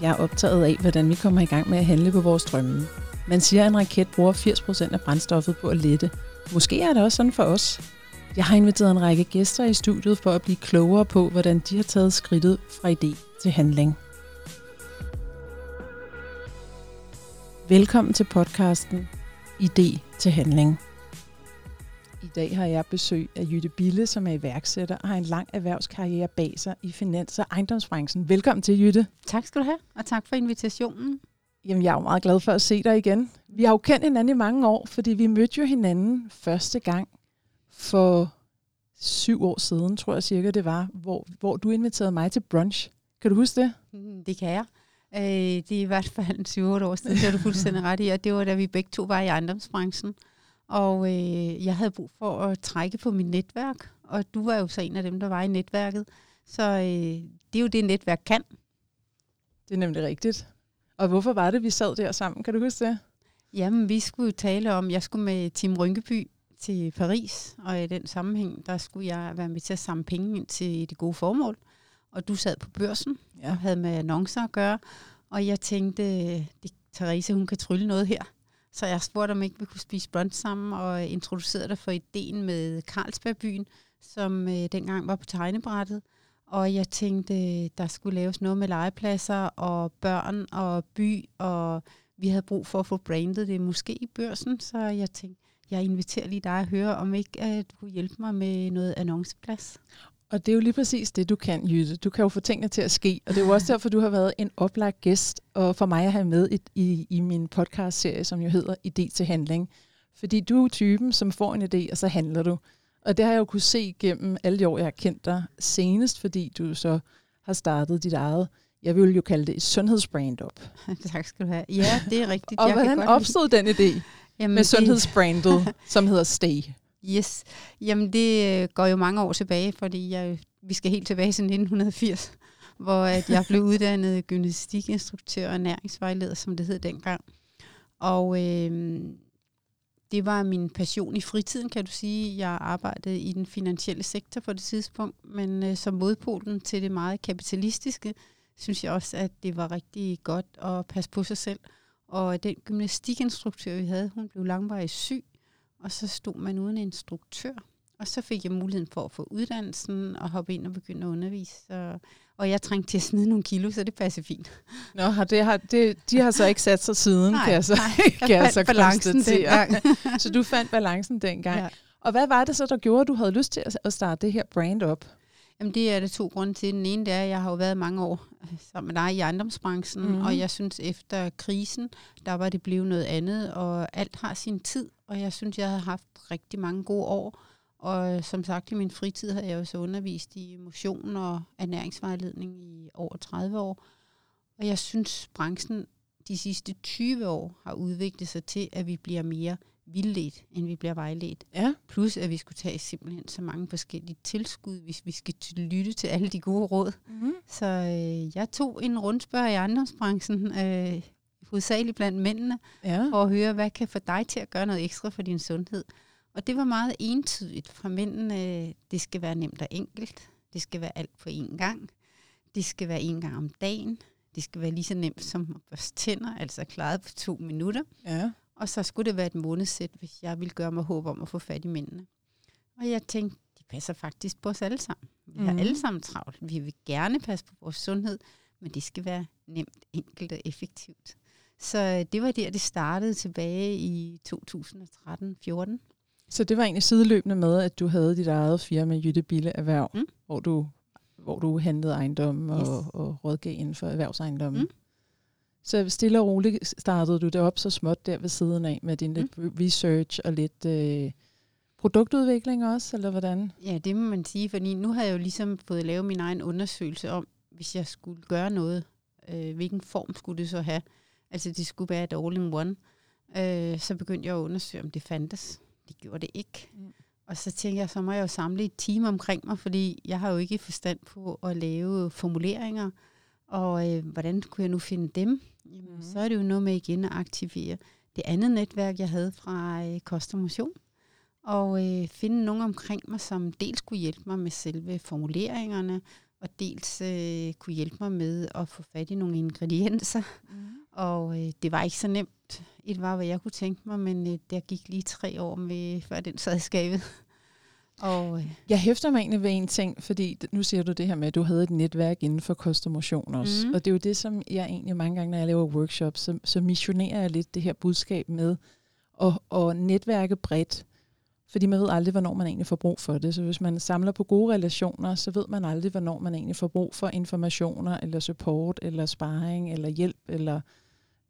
Jeg er optaget af, hvordan vi kommer i gang med at handle på vores drømme. Man siger, at en raket bruger 80% af brændstoffet på at lette. Måske er det også sådan for os. Jeg har inviteret en række gæster i studiet for at blive klogere på, hvordan de har taget skridtet fra idé til handling. Velkommen til podcasten Idé til handling. I dag har jeg besøg af Jytte Bille, som er iværksætter og har en lang erhvervskarriere bag sig i finans- og ejendomsbranchen. Velkommen til, Jytte. Tak skal du have, og tak for invitationen. Jamen, jeg er jo meget glad for at se dig igen. Vi har jo kendt hinanden i mange år, fordi vi mødte jo hinanden første gang for syv år siden, tror jeg cirka det var, hvor, hvor du inviterede mig til brunch. Kan du huske det? Mm, Det kan jeg. Øh, det er i hvert fald 7-8 år siden, det har du fuldstændig ret i, og det var da vi begge to var i ejendomsbranchen. Og øh, jeg havde brug for at trække på mit netværk, og du var jo så en af dem, der var i netværket. Så øh, det er jo det, netværk kan. Det er nemlig rigtigt. Og hvorfor var det, vi sad der sammen? Kan du huske det? Jamen, vi skulle tale om, jeg skulle med Tim Rynkeby til Paris, og i den sammenhæng, der skulle jeg være med til at samle penge ind til det gode formål. Og du sad på børsen Ja. og havde med annoncer at gøre, og jeg tænkte, det, Therese, hun kan trylle noget her. Så jeg spurgte, om ikke vi kunne spise brunch sammen, og introducerede dig for ideen med Carlsbergbyen, som øh, dengang var på tegnebrættet. Og jeg tænkte, der skulle laves noget med legepladser og børn og by, og vi havde brug for at få brandet det måske i børsen, så jeg tænkte, jeg inviterer lige dig at høre, om ikke at du kunne hjælpe mig med noget annonceplads. Og det er jo lige præcis det, du kan, Jytte. Du kan jo få tingene til at ske, og det er jo også derfor, du har været en oplagt gæst, og for mig at have med i, i, i min podcast-serie, som jo hedder Idé til handling. Fordi du er typen, som får en idé, og så handler du. Og det har jeg jo kunne se gennem alle de år, jeg har kendt dig. Senest, fordi du så har startet dit eget, jeg vil jo kalde det et sundhedsbrand op. tak skal du have. Ja, det er rigtigt. Og Jeg hvordan lide- opstod den idé Jamen, med det- sundhedsbrandet, som hedder Stay? Yes. Jamen, det øh, går jo mange år tilbage, fordi jeg, vi skal helt tilbage til 1980, hvor at jeg blev uddannet gymnastikinstruktør og næringsvejleder, som det hed dengang. Og øh, det var min passion i fritiden, kan du sige. Jeg arbejdede i den finansielle sektor på det tidspunkt, men øh, som modpolen til det meget kapitalistiske, synes jeg også, at det var rigtig godt at passe på sig selv. Og den gymnastikinstruktør, vi havde, hun blev langvarigt syg, og så stod man uden instruktør. Og så fik jeg muligheden for at få uddannelsen og hoppe ind og begynde at undervise. Så, og jeg trængte til at snide nogle kilo, så det passer fint. Nå, har det, har, det, de har så ikke sat sig siden, kan jeg så, kan jeg fandt så balancen konstatere. så du fandt balancen dengang. Ja. Og hvad var det så, der gjorde, at du havde lyst til at- at starte det her brand op? Jamen det er der to grunde til. Den ene det er, at jeg har jo været mange år øh, sammen med dig i ejendomsbranchen, mm. og jeg synes efter krisen, der var det blevet noget andet, og alt har sin tid, og jeg synes, jeg har haft rigtig mange gode år. Og øh, som sagt, i min fritid har jeg jo så undervist i motion og ernæringsvejledning i over 30 år. Og jeg synes, branchen de sidste 20 år har udviklet sig til, at vi bliver mere vildledt, end vi bliver vejledt. Ja. Plus at vi skulle tage simpelthen så mange forskellige tilskud, hvis vi skal lytte til alle de gode råd. Mm-hmm. Så øh, jeg tog en rundspørg i ejendomsbranchen, øh, hovedsageligt blandt mændene, Ja. for at høre, hvad kan få dig til at gøre noget ekstra for din sundhed. Og det var meget entydigt fra mændene. Øh, det skal være nemt og enkelt. Det skal være alt på én gang. Det skal være en gang om dagen. Det skal være lige så nemt som at børste tænder, altså klaret på to minutter. ja. Og så skulle det være et månedssæt, hvis jeg ville gøre mig håb om at få fat i mændene. Og jeg tænkte, de passer faktisk på os alle sammen. Vi mm. har Mhm. alle sammen travlt. Vi vil gerne passe på vores sundhed, men det skal være nemt, enkelt og effektivt. Så øh, det var der, det startede tilbage i 2013-14. Så det var egentlig sideløbende med, at du havde dit eget firma, Jytte Bille Erhverv, mm. Mm. hvor, du, hvor du handlede ejendomme og, Yes. og rådgav inden for erhvervsejendommen. Mm. Mm. Så stille og roligt startede du det op så småt der ved siden af med din lidt research og lidt øh, produktudvikling også, eller hvordan? Ja, det må man sige, fordi nu har jeg jo ligesom fået lavet min egen undersøgelse om, hvis jeg skulle gøre noget, øh, hvilken form skulle det så have. Altså det skulle være et all-in-one. Øh, så begyndte jeg at undersøge, om det fandtes. Det gjorde det ikke. Mm. Mm. Og så tænkte jeg, så må jeg jo samle et team omkring mig, fordi jeg har jo ikke forstand på at lave formuleringer. Og øh, hvordan kunne jeg nu finde dem? Jamen, mm. Så er det jo noget med igen at aktivere det andet netværk, jeg havde fra øh, Kost og Motion og øh, finde nogen omkring mig, som dels kunne hjælpe mig med selve formuleringerne, og dels øh, kunne hjælpe mig med at få fat i nogle ingredienser. Mm. Og øh, det var ikke så nemt. Et var, hvad jeg kunne tænke mig, men øh, der gik lige tre år med, før den sad i skabet. Og, øh. Jeg hæfter mig egentlig ved en ting, fordi nu siger du det her med, at du havde et netværk inden for kost og motion også. Mm. Og det er jo det, som jeg egentlig mange gange, når jeg laver workshops, så, så missionerer jeg lidt det her budskab med at, at netværke bredt. Fordi man ved aldrig, hvornår man egentlig får brug for det. Så hvis man samler på gode relationer, så ved man aldrig, hvornår man egentlig får brug for informationer, eller support, eller sparring, eller hjælp, eller,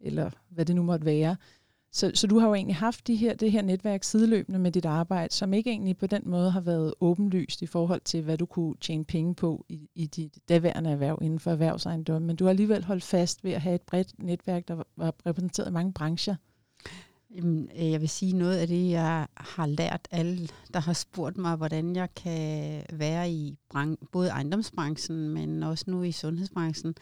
eller hvad det nu måtte være. Så, så du har jo egentlig haft de her, det her netværk sideløbende med dit arbejde, som ikke egentlig på den måde har været åbenlyst i forhold til, hvad du kunne tjene penge på i, i dit daværende erhverv inden for erhvervsejendom. Men du har alligevel holdt fast ved at have et bredt netværk, der var repræsenteret i mange brancher. Øh, jeg vil sige noget af det, jeg har lært alle, der har spurgt mig, hvordan jeg kan være i både ejendomsbranchen, men også nu i sundhedsbranchen,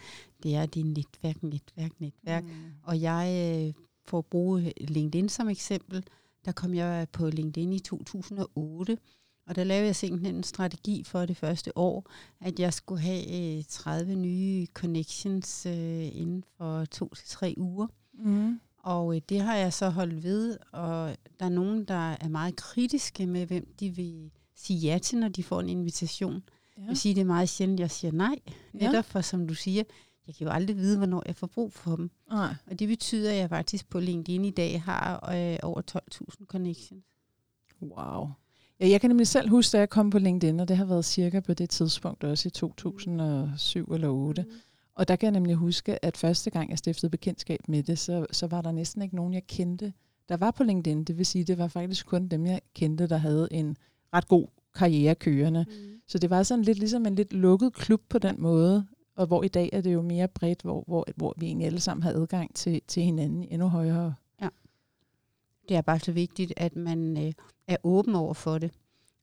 det er din netværk, netværk, netværk. Mm. Og jeg, øh, for at bruge LinkedIn som eksempel, der kom jeg på LinkedIn i 2008, og der lavede jeg simpelthen en strategi for det første år, at jeg skulle have 30 øh, nye connections inden for to til tre uger. Mm. Og øh, det har jeg så holdt ved, og der er nogen, der er meget kritiske med, hvem de vil sige ja til, når de får en invitation. Ja. Jeg vil sige, det er meget sjældent, jeg siger nej. Netop ja. for, som du siger, jeg kan jo aldrig vide, hvornår jeg får brug for dem. Nej. Og det betyder, at jeg faktisk på LinkedIn i dag har øh, over 12.000 connections. Wow. Ja, jeg kan nemlig selv huske, da jeg kom på LinkedIn, og det har været cirka på det tidspunkt også i 2007 eller 2008. Mm. Og der kan jeg nemlig huske, at første gang jeg stiftede bekendtskab med det, så, så var der næsten ikke nogen, jeg kendte, der var på LinkedIn. Det vil sige, det var faktisk kun dem, jeg kendte, der havde en ret god karriere kørende. Mm. Så det var sådan lidt ligesom en lidt lukket klub på den måde, og hvor i dag er det jo mere bredt, hvor, hvor, hvor vi egentlig alle sammen har adgang til, til hinanden endnu højere. Ja. Det er bare så vigtigt, at man øh, er åben over for det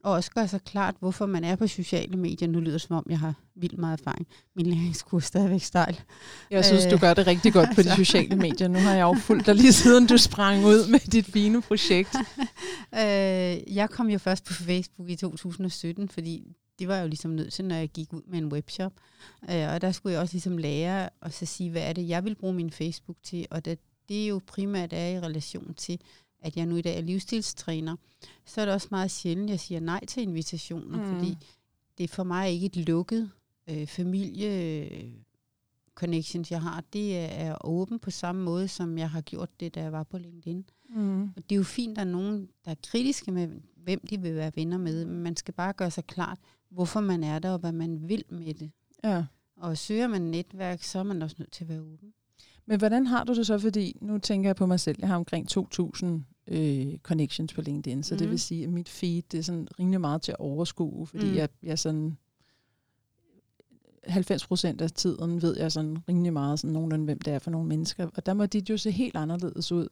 og også gøre sig klart, hvorfor man er på sociale medier. Nu lyder det som om, jeg har vildt meget erfaring. Min læringskurs er stadigvæk stejl. Jeg synes, du gør det rigtig godt på de sociale medier. Nu har jeg jo fulgt dig lige siden du sprang ud med dit fine projekt. øh, jeg kom jo først på Facebook i 2017, fordi det var jo ligesom nødt til, når jeg gik ud med en webshop. Øh, og der skulle jeg også ligesom lære og så sige, hvad er det, jeg vil bruge min Facebook til. Og det, det er jo primært er i relation til, at jeg nu i dag er livsstilstræner, så er det også meget sjældent, at jeg siger nej til invitationer, mm. fordi det er for mig ikke et lukket øh, familie connections, jeg har. Det er åben på samme måde, som jeg har gjort det, da jeg var på LinkedIn. Mm. Og det er jo fint, at der er nogen, der er kritiske med, hvem de vil være venner med, men man skal bare gøre sig klart, hvorfor man er der, og hvad man vil med det. Ja. Og søger man netværk, så er man også nødt til at være åben. Men hvordan har du det så? Fordi nu tænker jeg på mig selv, jeg har omkring 2.000 øh, connections på LinkedIn, så mm. det vil sige, at mit feed det er sådan rimelig meget til at overskue, fordi mm. jeg, jeg sådan 90 procent af tiden ved jeg sådan rimelig meget sådan nogenlunde, hvem det er for nogle mennesker, og der må dit jo se helt anderledes ud.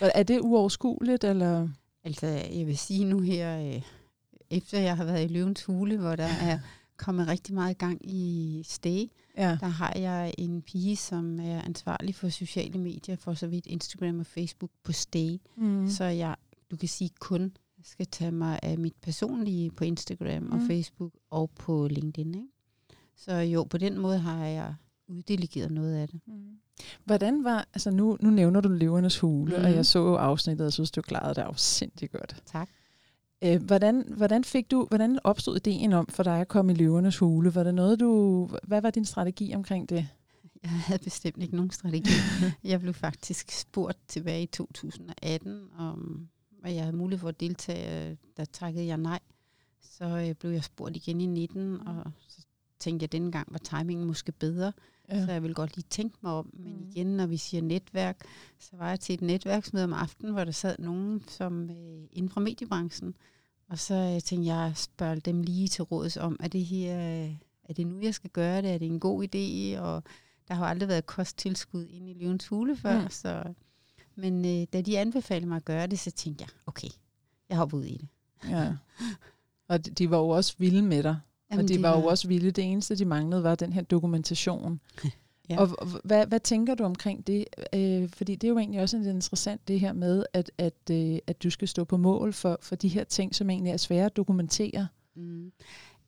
Er det uoverskueligt, eller? Altså, jeg vil sige nu her, øh, efter jeg har været i Løvens Hule, hvor der er kommet rigtig meget gang i stay, ja. der har jeg en pige, som er ansvarlig for sociale medier, for så vidt Instagram og Facebook på stay. Mm. Så jeg, du kan sige kun skal tage mig af mit personlige på Instagram mm. og Facebook og på LinkedIn. Ikke? Så jo, på den måde har jeg uddelegeret noget af det. Mm. Hvordan var, altså nu, nu nævner du Løvernes Hule, mm. og jeg så jo afsnittet, og synes, du klarede det afsindig godt. Tak. Øh, hvordan, hvordan, fik du, hvordan opstod ideen om for dig at komme i løvernes hule? Var det noget, du, hvad var din strategi omkring det? Jeg havde bestemt ikke nogen strategi. jeg blev faktisk spurgt tilbage i 2018, om at jeg havde mulighed for at deltage. Der takkede jeg nej. Så øh, blev jeg spurgt igen i 19, og så tænkte jeg, at denne gang var timingen måske bedre. Ja. Så jeg vil godt lige tænke mig om. Men mm. igen, når vi siger netværk, så var jeg til et netværksmøde om aftenen, hvor der sad nogen som øh, inden fra mediebranchen, og så øh, tænkte jeg, at spørge dem lige til råds om, er det her, øh, er det nu, jeg skal gøre det? Er det en god idé? Og der har jo aldrig været kosttilskud ind i Løvens Hule før. Mm. Så, men øh, da de anbefalede mig at gøre det, så tænkte jeg, okay, jeg hopper ud i det. Ja. Og de var jo også vilde med dig. Jamen, og de var, var jo også vilde. Det eneste, de manglede, var den her dokumentation. Ja. Og hvad, hvad tænker du omkring det? Øh, fordi det er jo egentlig også interessant, det her med, at, at, øh, at du skal stå på mål for, for de her ting, som egentlig er svære at dokumentere. Mm.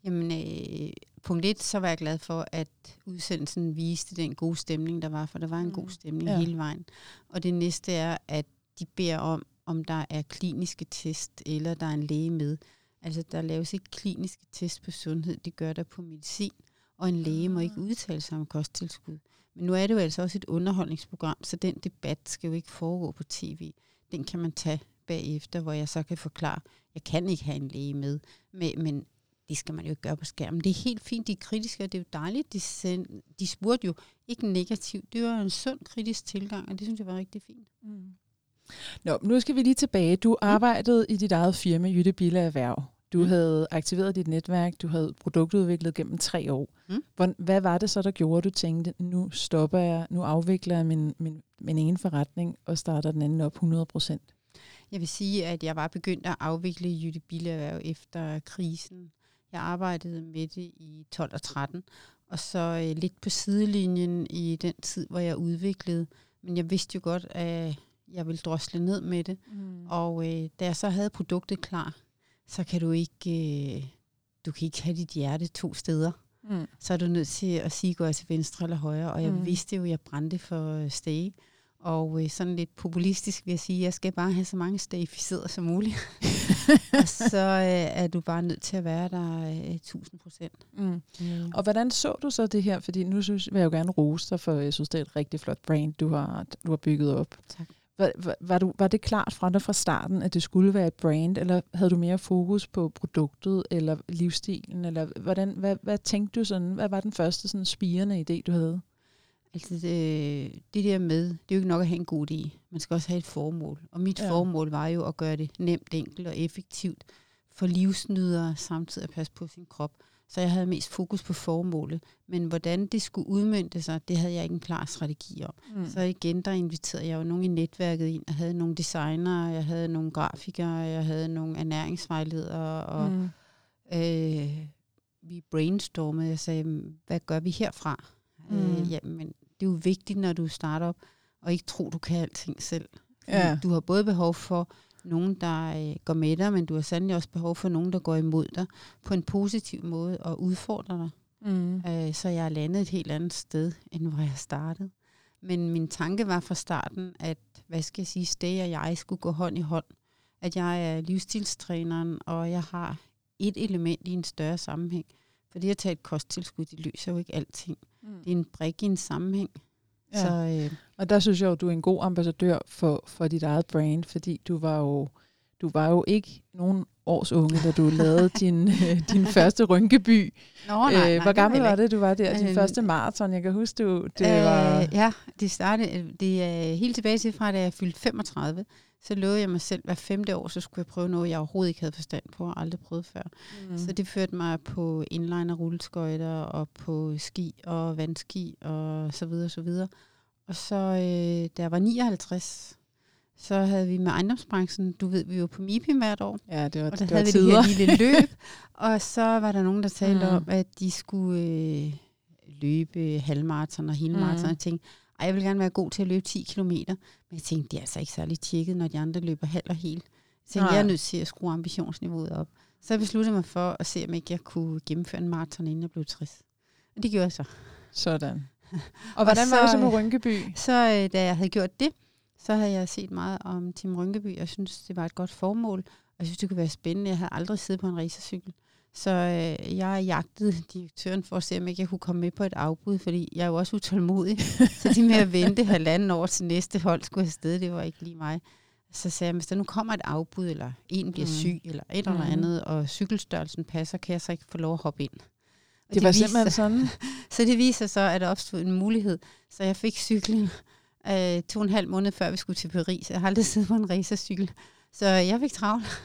Jamen, øh, punkt et, så var jeg glad for, at udsendelsen viste den gode stemning, der var, for der var en mm. god stemning ja. hele vejen. Og det næste er, at de beder om, om der er kliniske test, eller der er en læge med. Altså, der laves ikke kliniske test på sundhed, det gør der på medicin, og en læge må ikke ah. udtale sig om kosttilskud. Men nu er det jo altså også et underholdningsprogram, så den debat skal jo ikke foregå på tv. Den kan man tage bagefter, hvor jeg så kan forklare, jeg kan ikke have en læge med, men det skal man jo ikke gøre på skærmen. Det er helt fint, de er kritiske, og det er jo dejligt. De, send, de spurgte jo ikke negativt. Det var en sund kritisk tilgang, og det synes jeg var rigtig fint. Mm. Nå, nu skal vi lige tilbage. Du mm. arbejdede i dit eget firma, Jytte Bille Erhverv. Du mm. havde aktiveret dit netværk, du havde produktudviklet gennem tre år. Mm. Hvad var det så, der gjorde, at du tænkte, nu stopper jeg, nu afvikler jeg min, min, min egen forretning og starter den anden op 100 procent? Jeg vil sige, at jeg var begyndt at afvikle Jytte Erhverv efter krisen. Jeg arbejdede med det i 12 og 13, og så øh, lidt på sidelinjen i den tid, hvor jeg udviklede. Men jeg vidste jo godt, at jeg ville drosle ned med det. Mm. Og øh, da jeg så havde produktet klar, så kan du ikke, øh, du kan ikke have dit hjerte to steder. Mm. Så er du nødt til at sige, går jeg til venstre eller højre. Og jeg mm. vidste jo, at jeg brændte for øh, stay. Og øh, sådan lidt populistisk vil jeg sige, at jeg skal bare have så mange stagificerede som muligt. og så øh, er du bare nødt til at være der øh, 1000 procent. Mm. Mm. Og hvordan så du så det her? Fordi nu synes, vil jeg jo gerne rose dig, for jeg synes, det er et rigtig flot brand, du har, du har bygget op. Tak. Var, var, var, du, var det klart fra dig fra starten, at det skulle være et brand, eller havde du mere fokus på produktet, eller livsstilen, eller hvordan, hvad, hvad tænkte du sådan, hvad var den første sådan spirende idé, du havde? Altså det, det der med, det er jo ikke nok at have en god idé. Man skal også have et formål. Og mit ja. formål var jo at gøre det nemt, enkelt og effektivt for livsnydere samtidig at passe på sin krop. Så jeg havde mest fokus på formålet. Men hvordan det skulle udmyndte sig, det havde jeg ikke en klar strategi om. Mm. Så igen, der inviterede jeg jo nogen i netværket ind. Jeg havde nogle designere, jeg havde nogle grafikere, jeg havde nogle ernæringsvejledere, og mm. øh, vi brainstormede. Jeg sagde, hvad gør vi herfra? Mm. Øh, jamen, det er jo vigtigt, når du starter op, og ikke tro, du kan alting selv. Ja. Du har både behov for nogen, der øh, går med dig, men du har sandelig også behov for nogen, der går imod dig på en positiv måde og udfordrer dig. Mm. Øh, så jeg er landet et helt andet sted, end hvor jeg startede. Men min tanke var fra starten, at, hvad skal jeg sige, Stay og jeg skulle gå hånd i hånd. At jeg er livsstilstræneren, og jeg har et element i en større sammenhæng. For det at tage et kosttilskud, det løser jo ikke alting. Mm. Det er en brik i en sammenhæng. Ja. Så, øh, og der synes jeg jo, du er en god ambassadør for, for dit eget brand, fordi du var jo, du var jo ikke nogen års unge, da du lavede din, øh, din første rynkeby. Nå, nej, nej, øh, Hvor gammel var det, du var der? Din øh, første maraton, jeg kan huske, du, det øh, var... Ja, det startede, det er helt tilbage til fra, da jeg fyldte 35 så lovede jeg mig selv, hver femte år, så skulle jeg prøve noget, jeg overhovedet ikke havde forstand på, og aldrig prøvet før. Mm. Så det førte mig på inline og rulleskøjter, og på ski og vandski, og så videre, så videre. Og så, øh, da jeg var 59, så havde vi med ejendomsbranchen, du ved, vi var på MIPIM hvert år. Ja, det var Og der det havde vi det her lille løb, og så var der nogen, der talte mm. om, at de skulle øh, løbe halvmarathon og helmarathon, mm. og tænkte, ej, jeg vil gerne være god til at løbe 10 km. Men jeg tænkte, det er altså ikke særlig tjekket, når de andre løber halv og hel. Jeg tænkte, Nej. jeg er nødt til at skrue ambitionsniveauet op. Så jeg besluttede mig for at se, om ikke jeg kunne gennemføre en maraton, inden jeg blev 60. Og det gjorde jeg så. Sådan. Og hvordan og så, var det så med Rynkeby? Så øh, da jeg havde gjort det, så havde jeg set meget om Tim Rynkeby, og jeg synes, det var et godt formål. Og jeg synes, det kunne være spændende. Jeg havde aldrig siddet på en racercykel. Så øh, jeg jagtede direktøren for at se, om ikke jeg kunne komme med på et afbud, fordi jeg er jo også utålmodig. så de med at vente halvanden år til næste hold skulle afsted, det var ikke lige mig. Så sagde jeg, hvis der nu kommer et afbud, eller en bliver mm. syg, eller et mm. eller andet, og cykelstørrelsen passer, kan jeg så ikke få lov at hoppe ind. Og det var simpelthen sådan? så det viser så, at der opstod en mulighed. Så jeg fik cyklen øh, to og en halv måned før vi skulle til Paris. Jeg har aldrig siddet på en racercykel. Så jeg fik travlt.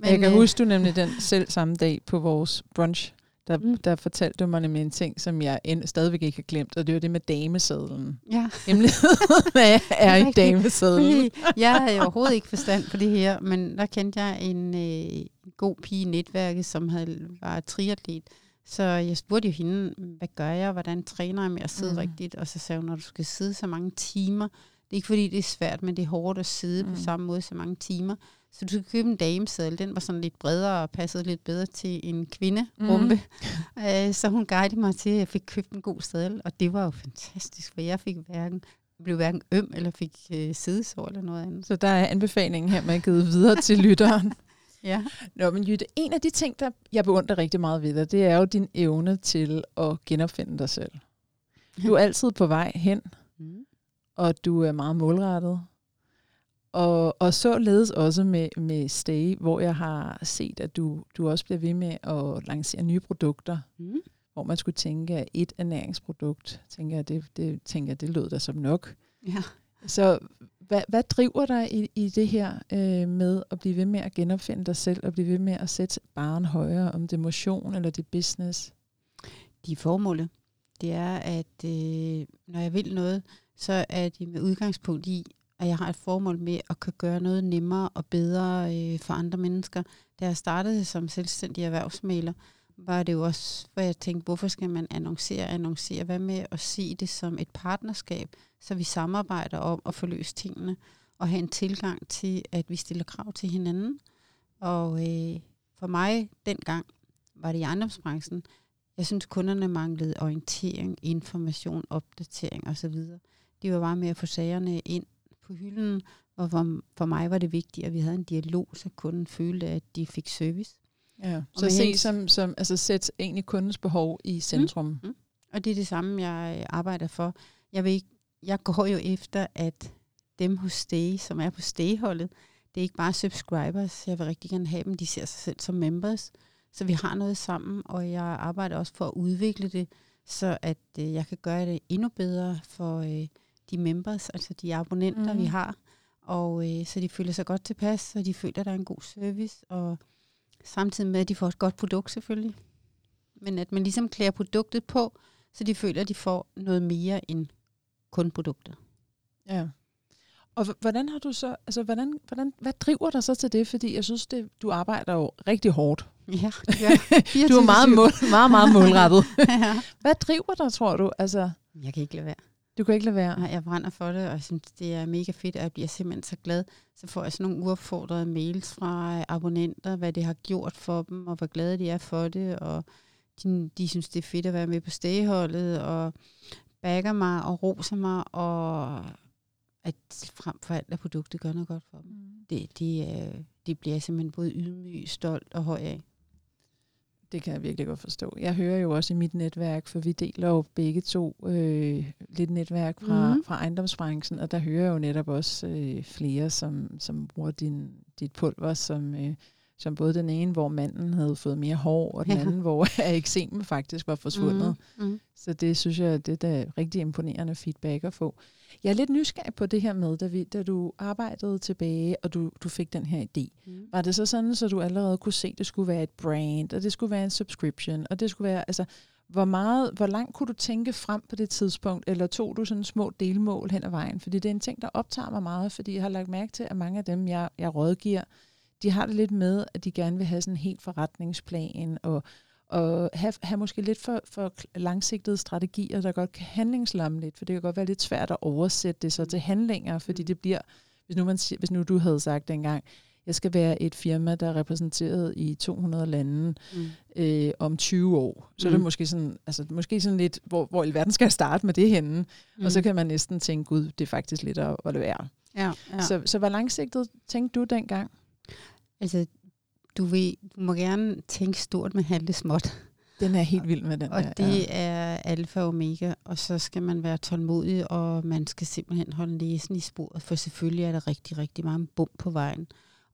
Men, jeg kan øh, huske, du nemlig den selv samme dag på vores brunch, der, mm. der fortalte du mig nemlig en ting, som jeg end, stadigvæk ikke har glemt, og det var det med damesadlen. Ja. Hvad er i damesadlen? jeg havde jo overhovedet ikke forstand på det her, men der kendte jeg en øh, god pige i netværket, som havde, var triatlet. Så jeg spurgte jo hende, hvad gør jeg, hvordan træner jeg med at sidde mm. rigtigt? Og så sagde hun, når du skal sidde så mange timer, Det er ikke fordi, det er svært, men det er hårdt at sidde mm. på Mm. samme måde så mange timer. Så du skal købe en damesadel. Den var sådan lidt bredere og passede lidt bedre til en kvinderumpe. Mm. Øh, så hun guidede mig til, at jeg fik købt en god sadel. Og det var jo fantastisk, for jeg fik hverken, blev hverken øm eller fik øh, sædesår eller noget andet. Så der er anbefalingen her med at givet videre til lytteren. Ja. Nå, men Jytte, en af de ting, der jeg beundrer rigtig meget ved dig, det er jo din evne til at genopfinde dig selv. Du er altid på vej hen, Mm. og du er meget målrettet. Og, og således også med, med Stay, hvor jeg har set, at du, du også bliver ved med at lancere nye produkter, Mm. hvor man skulle tænke, at et ernæringsprodukt, tænker jeg, det, det, tænker jeg, det lød da som nok. Ja. Så hvad, hvad driver dig i, i det her øh, med at blive ved med at genopfinde dig selv, og blive ved med at sætte barn højere, om det er motion eller det er business? de formålet, det er, at øh, når jeg vil noget, så er det med udgangspunkt i, at jeg har et formål med at kunne gøre noget nemmere og bedre øh, for andre mennesker. Da jeg startede som selvstændig erhvervsmaler, var det jo også, hvor jeg tænkte, hvorfor skal man annoncere, annoncere? Hvad med at se det som et partnerskab, så vi samarbejder om at få løst tingene, og have en tilgang til, at vi stiller krav til hinanden. Og øh, for mig dengang var det i ejendomsbranchen, jeg synes, kunderne manglede orientering, information, opdatering osv. Det var bare med at få sagerne ind på hylden, og for, for mig var det vigtigt, at vi havde en dialog, så kunden følte, at de fik service. Ja. Så se hens- som, som altså sæt egentlig kundens behov i centrum. Mm. Og det er det samme, jeg arbejder for. Jeg, vil ikke, jeg går jo efter, at dem hos Stay, som er på Stay-holdet, det er ikke bare subscribers. Jeg vil rigtig gerne have dem. De ser sig selv som members. Så vi har noget sammen, og jeg arbejder også for at udvikle det, så at øh, jeg kan gøre det endnu bedre for øh, de members, altså de abonnenter, mm. vi har. Og øh, så de føler sig godt tilpas, så de føler, at der er en god service, og samtidig med, at de får et godt produkt selvfølgelig. Men at man ligesom klæder produktet på, så de føler, at de får noget mere end kun produktet. Ja. Og hvordan har du så, altså hvordan, hvordan, hvad driver dig så til det? Fordi jeg synes, det, du arbejder jo rigtig hårdt. Ja, gør Du er meget, 24/7. mål, meget, meget målrettet. ja. Hvad driver dig, tror du? Altså, Jeg kan ikke lade være. du kan ikke lade være. Nej, jeg brænder for det, og jeg synes, det er mega fedt, og jeg bliver simpelthen så glad. Så får jeg sådan nogle uopfordrede mails fra abonnenter, hvad det har gjort for dem, og hvor glade de er for det, og de, de synes, det er fedt at være med på stagholdet, og bakker mig og roser mig, og at frem for alt, at produktet gør noget godt for dem. Det, det, øh, det bliver jeg simpelthen både ydmyg, stolt og høj af. Det kan jeg virkelig godt forstå. Jeg hører jo også i mit netværk, for vi deler jo begge to øh, lidt netværk fra, mm. fra ejendomsbranchen, og der hører jeg jo netop også øh, flere, som, som bruger din, dit pulver, som, øh, som både den ene, hvor manden havde fået mere hår, og den Ja. anden, hvor eksemen faktisk var forsvundet. Mm, mm. Så det synes jeg, det er da rigtig imponerende feedback at få. Jeg er lidt nysgerrig på det her med, da, vi, da du arbejdede tilbage, og du, du fik den her idé. Mm. Var det så sådan, så du allerede kunne se, at det skulle være et brand, og det skulle være en subscription, og det skulle være, altså, hvor, meget, hvor langt kunne du tænke frem på det tidspunkt, eller tog du sådan små delmål hen ad vejen? Fordi det er en ting, der optager mig meget, fordi jeg har lagt mærke til, at mange af dem, jeg, jeg rådgiver, de har det lidt med, at de gerne vil have sådan en helt forretningsplan, og, og have, have måske lidt for, for langsigtede strategier, der godt kan handlingslamme lidt, for det kan godt være lidt svært at oversætte det så til handlinger, fordi det bliver, hvis nu, man, hvis nu du havde sagt dengang, jeg skal være et firma, der er repræsenteret i 200 lande Mm. øh, om 20 år. Så mm. er det Mm. måske sådan, altså, måske sådan lidt, hvor, hvor i verden skal jeg starte med det henne? Mm. Og så kan man næsten tænke, gud, det er faktisk lidt at, at være. Ja. ja. Så, så hvor langsigtet tænkte du dengang? Altså, du, ved, du må gerne tænke stort, men handle småt. Den er helt vild med den Og der. det ja. er alfa og omega, og så skal man være tålmodig, og man skal simpelthen holde læsen i sporet, for selvfølgelig er der rigtig, rigtig mange bump på vejen.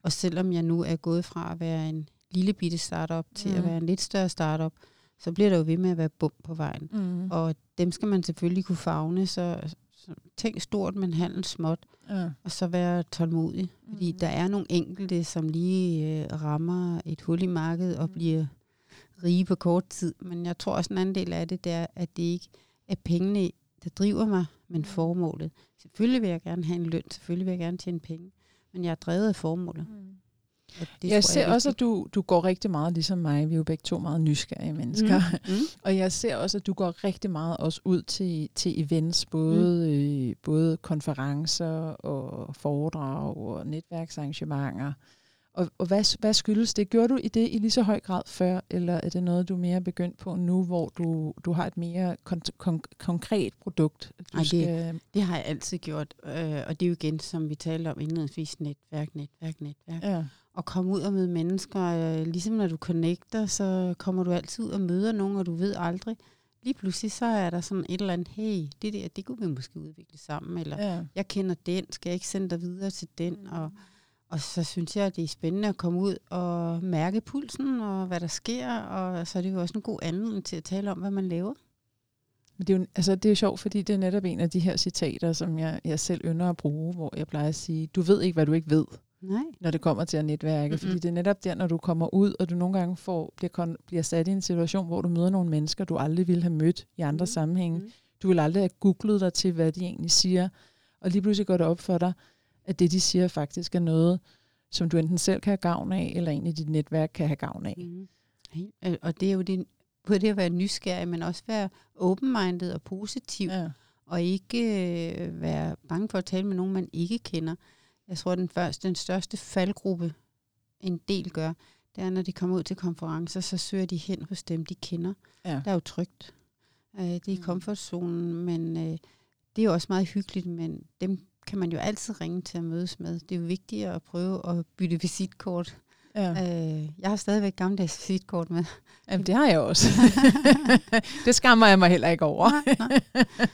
Og selvom jeg nu er gået fra at være en lille bitte startup til mm. at være en lidt større startup, så bliver der jo ved med at være bump på vejen. Mm. Og dem skal man selvfølgelig kunne fagne, så tænk stort, men handel småt, Ja. og så være tålmodig. Fordi Mhm. der er nogle enkelte, som lige øh, rammer et hul i markedet og Mhm. bliver rige på kort tid. Men jeg tror også, en anden del af det, det er, at det ikke er pengene, der driver mig, men Mhm. formålet. Selvfølgelig vil jeg gerne have en løn, selvfølgelig vil jeg gerne tjene penge, men jeg er drevet af formålet. Mm. Og det jeg ser er også, at du, du går rigtig meget ligesom mig. Vi er jo begge to meget nysgerrige mennesker. Mm. Mm. Og jeg ser også, at du går rigtig meget også ud til, til events, både, mm. øh, både konferencer og foredrag og netværksarrangementer. Og, og hvad, hvad skyldes det? Gjorde du i det i lige så høj grad før, eller er det noget, du er mere begyndt på nu, hvor du, du har et mere kon- kon- konkret produkt? Du Ej, det- skal, Det har jeg altid gjort, øh, og det er jo igen, som vi talte om indledningsvis, netværk, netværk, netværk. ja. Og komme ud og møde mennesker, øh, ligesom når du connecter, så kommer du altid ud og møder nogen, og du ved aldrig. Lige pludselig så er der sådan et eller andet, hey, det der, det kunne vi måske udvikle sammen, eller ja. jeg kender den, skal jeg ikke sende dig videre til den? Og, og så synes jeg, at det er spændende at komme ud og mærke pulsen, og hvad der sker, og så er det jo også en god anledning til at tale om, hvad man laver. Men det er, jo, altså, det er jo sjovt, fordi det er netop en af de her citater, som jeg, jeg selv ynder at bruge, hvor jeg plejer at sige, du ved ikke, hvad du ikke ved. Nej. når det kommer til at netværke. Mm-hmm. Fordi det er netop der, når du kommer ud, og du nogle gange får, bliver, bliver sat i en situation, hvor du møder nogle mennesker, du aldrig ville have mødt i andre Mhm. mm. sammenhænge. Du vil aldrig have googlet dig til, hvad de egentlig siger. Og lige pludselig går det op for dig, at det, de siger, faktisk er noget, som du enten selv kan have gavn af, eller en i dit netværk kan have gavn af. Mm. Øh, Og det er jo det, både det at være nysgerrig, men også være open-minded og positiv, ja. Ja. og ikke øh, være bange for at tale med nogen, man ikke kender. Jeg tror, den første, den største faldgruppe, en del gør, det er, når de kommer ud til konferencer, så søger de hen hos dem, de kender. Ja. Der er jo trygt. Øh, det er i Mm. komfortzonen, men øh, det er jo også meget hyggeligt, men dem kan man jo altid ringe til at mødes med. Det er jo vigtigt at prøve at bytte visitkort. Ja. Øh, jeg har stadigvæk gammeldags visitkort med. Jamen, det har jeg også. det skammer jeg mig heller ikke over. Nej,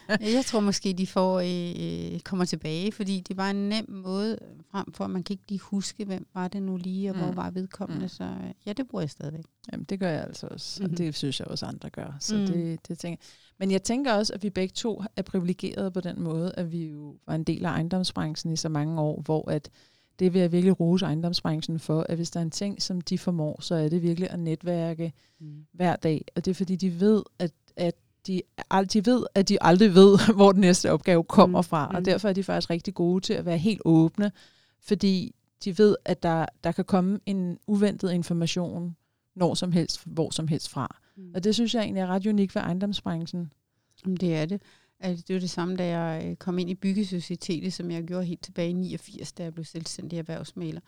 nej. Jeg tror måske, de får øh, øh, kommer tilbage, fordi det var en nem måde frem for, at man kan ikke lige huske, hvem var det nu lige, og mm. hvor Mm. var vedkommende. Mm. Så øh, ja, det bruger jeg stadigvæk. Jamen, det gør jeg altså også, og Mhm. det synes jeg også andre gør. Så Mm. det, det tænker. Men jeg tænker også, at vi begge to er privilegerede på den måde, at vi jo var en del af ejendomsbranchen i så mange år, hvor at det vil jeg virkelig rose ejendomsbranchen for, at hvis der er en ting, som de formår, så er det virkelig at netværke Mm. hver dag. Og det er fordi, de ved, at, at de, de ved, at de aldrig ved, hvor den næste opgave kommer Mm. fra. Og Mm. derfor er de faktisk rigtig gode til at være helt åbne, fordi de ved, at der, der kan komme en uventet information når som helst, hvor som helst fra. Mm. Og det synes jeg egentlig er ret unikt ved ejendomsbranchen. Jamen, det er det. Altså, det var det samme, da jeg øh, kom ind i byggesocietetet, som jeg gjorde helt tilbage i 89, da jeg blev selvstændig erhvervsmaler.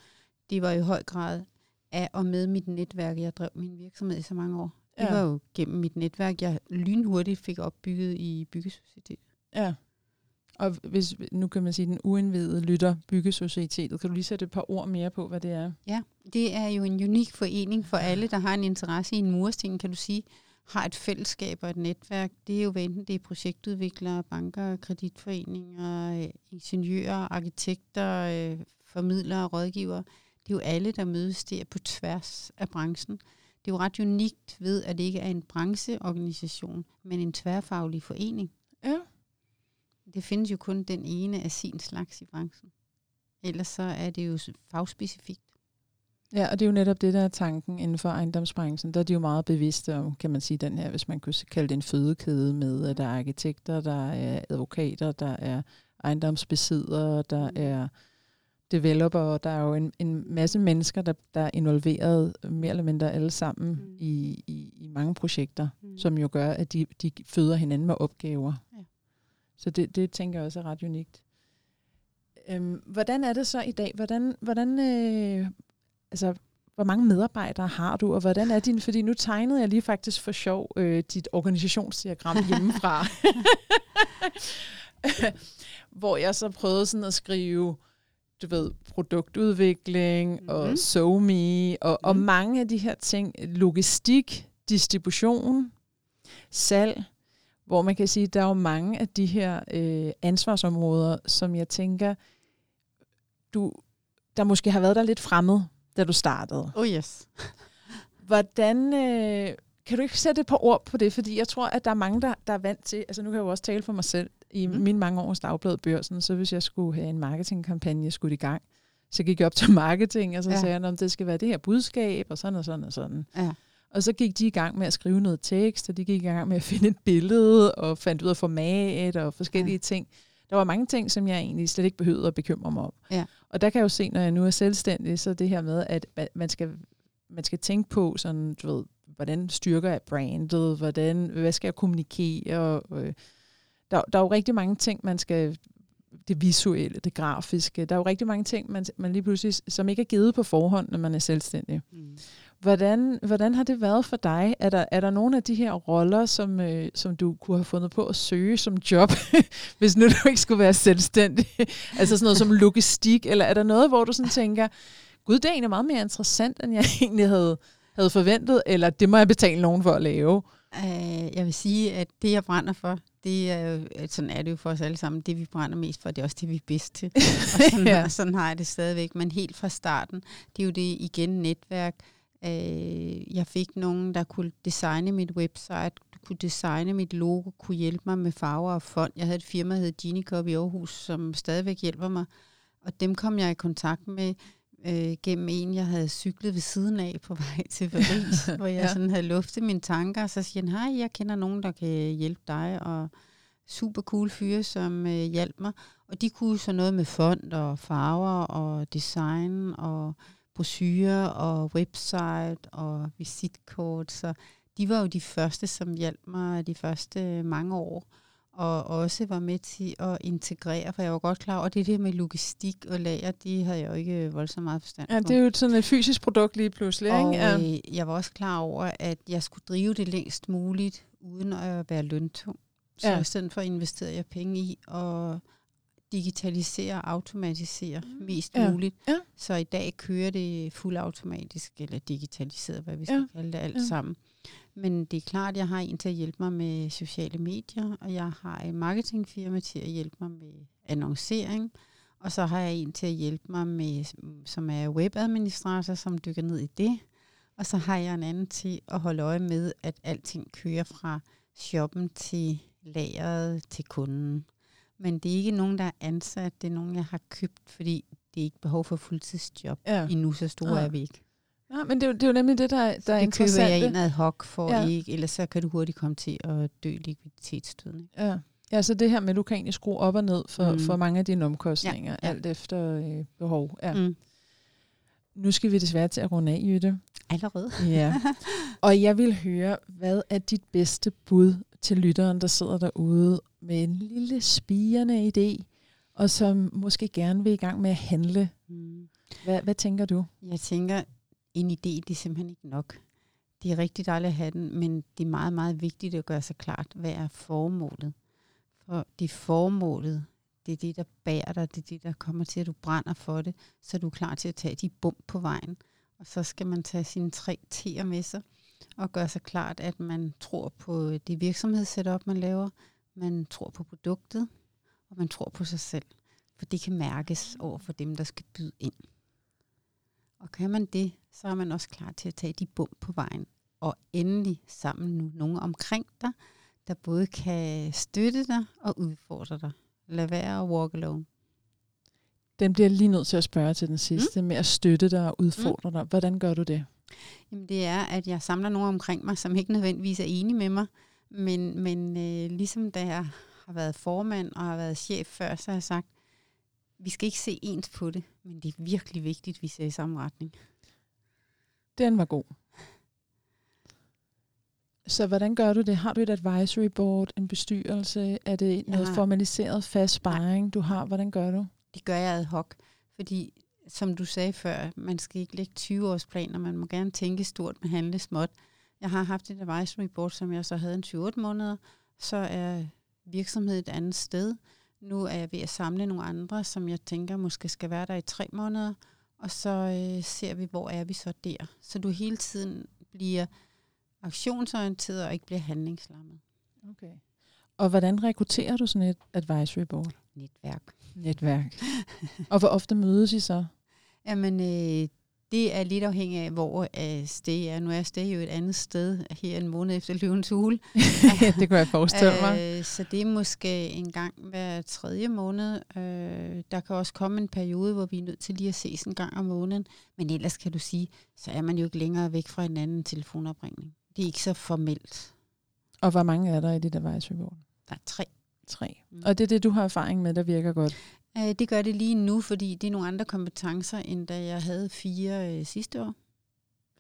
Det var i høj grad af og med mit netværk. Jeg drev min virksomhed i så mange år. Det Ja. var jo gennem mit netværk, jeg lynhurtigt fik opbygget i byggesocietetet. Ja. Og hvis, nu kan man sige, den uindvidede lytter byggesocietetet, kan du lige sætte et par ord mere på, hvad det er? Ja, det er jo en unik forening for alle, der har en interesse i en mursten, kan du sige, har et fællesskab og et netværk. Det er jo enten det er projektudviklere, banker, kreditforeninger, øh, ingeniører, arkitekter, øh, formidlere og rådgivere. Det er jo alle, der mødes der på tværs af branchen. Det er jo ret unikt ved, at det ikke er en brancheorganisation, men en tværfaglig forening. Ja. Det findes jo kun den ene af sin slags i branchen. Ellers så er det jo fagspecifikt. Ja, og det er jo netop det, der er tanken inden for ejendomsbranchen. Der er de jo meget bevidste om, kan man sige, den her, hvis man kunne kalde det en fødekæde med, at der er arkitekter, der er advokater, der er ejendomsbesiddere, der Mm. er developer, der er jo en, en masse mennesker, der, der er involveret mere eller mindre alle sammen Mm. i, i, i mange projekter, mm. som jo gør, at de, de føder hinanden med opgaver. Ja. Så det, det tænker jeg også er ret unikt. Øhm, hvordan er det så i dag? Hvordan, hvordan øh, altså, hvor mange medarbejdere har du, og hvordan er din, fordi nu tegnede jeg lige faktisk for sjov øh, dit organisationsdiagram hjemmefra, hvor jeg så prøvede sådan at skrive, du ved, produktudvikling mm-hmm. og Mhm. SoMe, og, og Mhm. mange af de her ting, logistik, distribution, salg, hvor man kan sige, at der er jo mange af de her øh, ansvarsområder, som jeg tænker, du, der måske har været der lidt fremmed, da du startede. Oh yes. Hvordan, øh, kan du ikke sætte et par ord på det? Fordi jeg tror, at der er mange, der, der er vant til, altså nu kan jeg jo også tale for mig selv, i Mm. mine mange års dagblad Børsen, så hvis jeg skulle have en marketingkampagne skudt i gang, så gik jeg op til marketing, og så Ja. sagde jeg, at det skal være det her budskab, og sådan og sådan og sådan. Ja. Og så gik de i gang med at skrive noget tekst, og de gik i gang med at finde et billede, og fandt ud af format og forskellige ja. ting. Der var mange ting, som jeg egentlig slet ikke behøvede at bekymre mig om. Ja. Og der kan jeg jo se, når jeg nu er selvstændig, så det her med, at man skal, man skal tænke på sådan, du ved, hvordan styrker jeg brandet, hvordan, hvad skal jeg kommunikere, og, øh, der, der er jo rigtig mange ting, man skal det visuelle, det grafiske. Der er jo rigtig mange ting, man, man lige pludselig, som ikke er givet på forhånd, når man er selvstændig. Mm. Hvordan, hvordan har det været for dig? Er der, er der nogle af de her roller, som, øh, som du kunne have fundet på at søge som job, hvis nu du ikke skulle være selvstændig? altså sådan noget som logistik, eller er der noget, hvor du sådan tænker, gud, det er egentlig meget mere interessant, end jeg egentlig havde, havde forventet, eller det må jeg betale nogen for at lave? Uh, jeg vil sige, at det, jeg brænder for, det er jo, sådan er det jo for os alle sammen, det vi brænder mest for, det er også det, vi er bedst til. Og sådan, ja. sådan har jeg det stadigvæk. Men helt fra starten, det er jo det igen netværk. Uh, jeg fik nogen, der kunne designe mit website, kunne designe mit logo, kunne hjælpe mig med farver og fond. Jeg havde et firma, der hed Genicop i Aarhus, som stadigvæk hjælper mig. Og dem kom jeg i kontakt med øh, gennem en, jeg havde cyklet ved siden af på vej til Paris, hvor jeg ja. sådan havde luftet mine tanker, og så siger han, hej, jeg kender nogen, der kan hjælpe dig, og super cool fyre, som øh, hjalp mig. Og de kunne så noget med fond og farver og design og brochurer og website og visitkort, så de var jo de første, som hjalp mig de første mange år og også var med til at integrere, for jeg var godt klar over, at det der med logistik og lager, det havde jeg jo ikke voldsomt meget forstand på. Ja, det er jo sådan et fysisk produkt lige pludselig, og, ikke? Ja. Øh, jeg var også klar over, at jeg skulle drive det længst muligt, uden at være løntung. Så ja. i stedet for investerede jeg penge i at digitalisere og automatisere mm. mest ja. muligt. Ja. Så i dag kører det fuldautomatisk, eller digitaliseret, hvad vi skal ja. kalde det alt ja. sammen. Men det er klart, at jeg har en til at hjælpe mig med sociale medier, og jeg har en marketingfirma til at hjælpe mig med annoncering, og så har jeg en til at hjælpe mig med, som er webadministrator, som dykker ned i det. Og så har jeg en anden til at holde øje med, at alting kører fra shoppen til lageret til kunden. Men det er ikke nogen, der er ansat, det er nogen, jeg har købt, fordi det er ikke behov for fuldtidsjob. Ja. Endnu så store ja. er vi ikke. Ja, men det er, jo, det er jo nemlig det, der, der er det interessant. Det køber jeg en ad hoc for ja. ikke, ellers så kan du hurtigt komme til at dø likviditetsstødning. Ja. ja, så det her med, at du kan egentlig skrue op og ned for, mm. for mange af dine omkostninger, ja, ja. alt efter øh, behov. Ja. Mm. Nu skal vi desværre til at runde af, Jytte. Allerede? Ja. Og jeg vil høre, hvad er dit bedste bud til lytteren, der sidder derude med en lille spirende idé, og som måske gerne vil i gang med at handle? Mm. Hvad, hvad tænker du? Jeg tænker, en idé, det er simpelthen ikke nok. Det er rigtig dejligt at have den, men det er meget, meget vigtigt at gøre sig klart, hvad er formålet. For det er formålet, det er det, der bærer dig, det er det, der kommer til, at du brænder for det, så er du klar til at tage de bump på vejen. Og så skal man tage sine tre T'er med sig, og gøre sig klart, at man tror på det virksomhedssetup, man laver, man tror på produktet, og man tror på sig selv. For det kan mærkes over for dem, der skal byde ind. Og kan man det, så er man også klar til at tage de bump på vejen. Og endelig sammen nu nogen omkring dig, der både kan støtte dig og udfordre dig. Lad være at walk alone. Den bliver lige nødt til at spørge til den sidste, mm. med at støtte dig og udfordre mm. dig. Hvordan gør du det? Jamen det er, at jeg samler nogen omkring mig, som ikke nødvendigvis er enige med mig, men, men øh, ligesom da jeg har været formand og har været chef før, så har jeg sagt, vi skal ikke se ens på det, men det er virkelig vigtigt, at vi ser i samme retning. Den var god. Så hvordan gør du det? Har du et advisory board, en bestyrelse? Er det noget har... formaliseret fast sparring, du har? Hvordan gør du? Det gør jeg ad hoc, fordi som du sagde før, man skal ikke lægge 20 års planer, man må gerne tænke stort, men handle småt. Jeg har haft et advisory board, som jeg så havde en 28 måneder, så er virksomheden et andet sted. Nu er jeg ved at samle nogle andre, som jeg tænker måske skal være der i tre måneder, og så øh, ser vi, hvor er vi så der. Så du hele tiden bliver aktionsorienteret og ikke bliver handlingslammet. Okay. Og hvordan rekrutterer du sådan et advisory board? Netværk. Netværk. og hvor ofte mødes I så? Jamen, øh, det er lidt afhængig af, hvor uh, Sted er. Nu er Sted jo et andet sted her en måned efter løvens hule. det kan jeg forestille mig. Uh, så det er måske en gang hver tredje måned. Uh, der kan også komme en periode, hvor vi er nødt til lige at ses en gang om måneden. Men ellers kan du sige, så er man jo ikke længere væk fra en anden telefonopringning. Det er ikke så formelt. Og hvor mange er der i det der vejsøbord? Der er tre. Tre. Mm. Og det er det, du har erfaring med, der virker godt. Øh, det gør det lige nu, fordi det er nogle andre kompetencer, end da jeg havde fire øh, sidste år.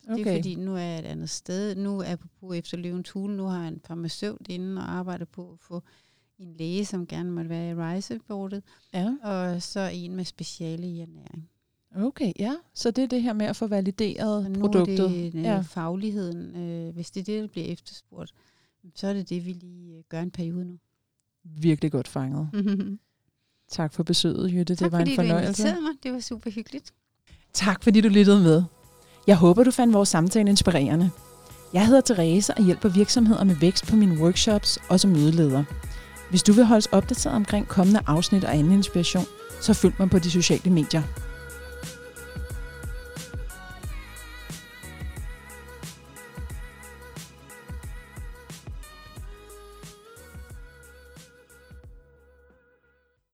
Okay. Det er fordi, nu er jeg et andet sted. Nu er jeg på efter løvens hule. Nu har jeg en farmaceut inde og arbejder på at få en læge, som gerne måtte være i rejsebordet. Ja. Og så en med speciale i ernæring. Okay, ja. Så det er det her med at få valideret nu produktet. er det øh, Ja. fagligheden. Øh, hvis det er det, der bliver efterspurgt, så er det det, vi lige øh, gør en periode nu. Virkelig godt fanget. Tak for besøget, Jytte. tak det var fordi en du fornøjelse. inviterede mig. Det var super hyggeligt. Tak fordi du lyttede med. Jeg håber, du fandt vores samtale inspirerende. Jeg hedder Therese og hjælper virksomheder med vækst på mine workshops og som mødeleder. Hvis du vil holdes opdateret omkring kommende afsnit og anden inspiration, så følg mig på de sociale medier.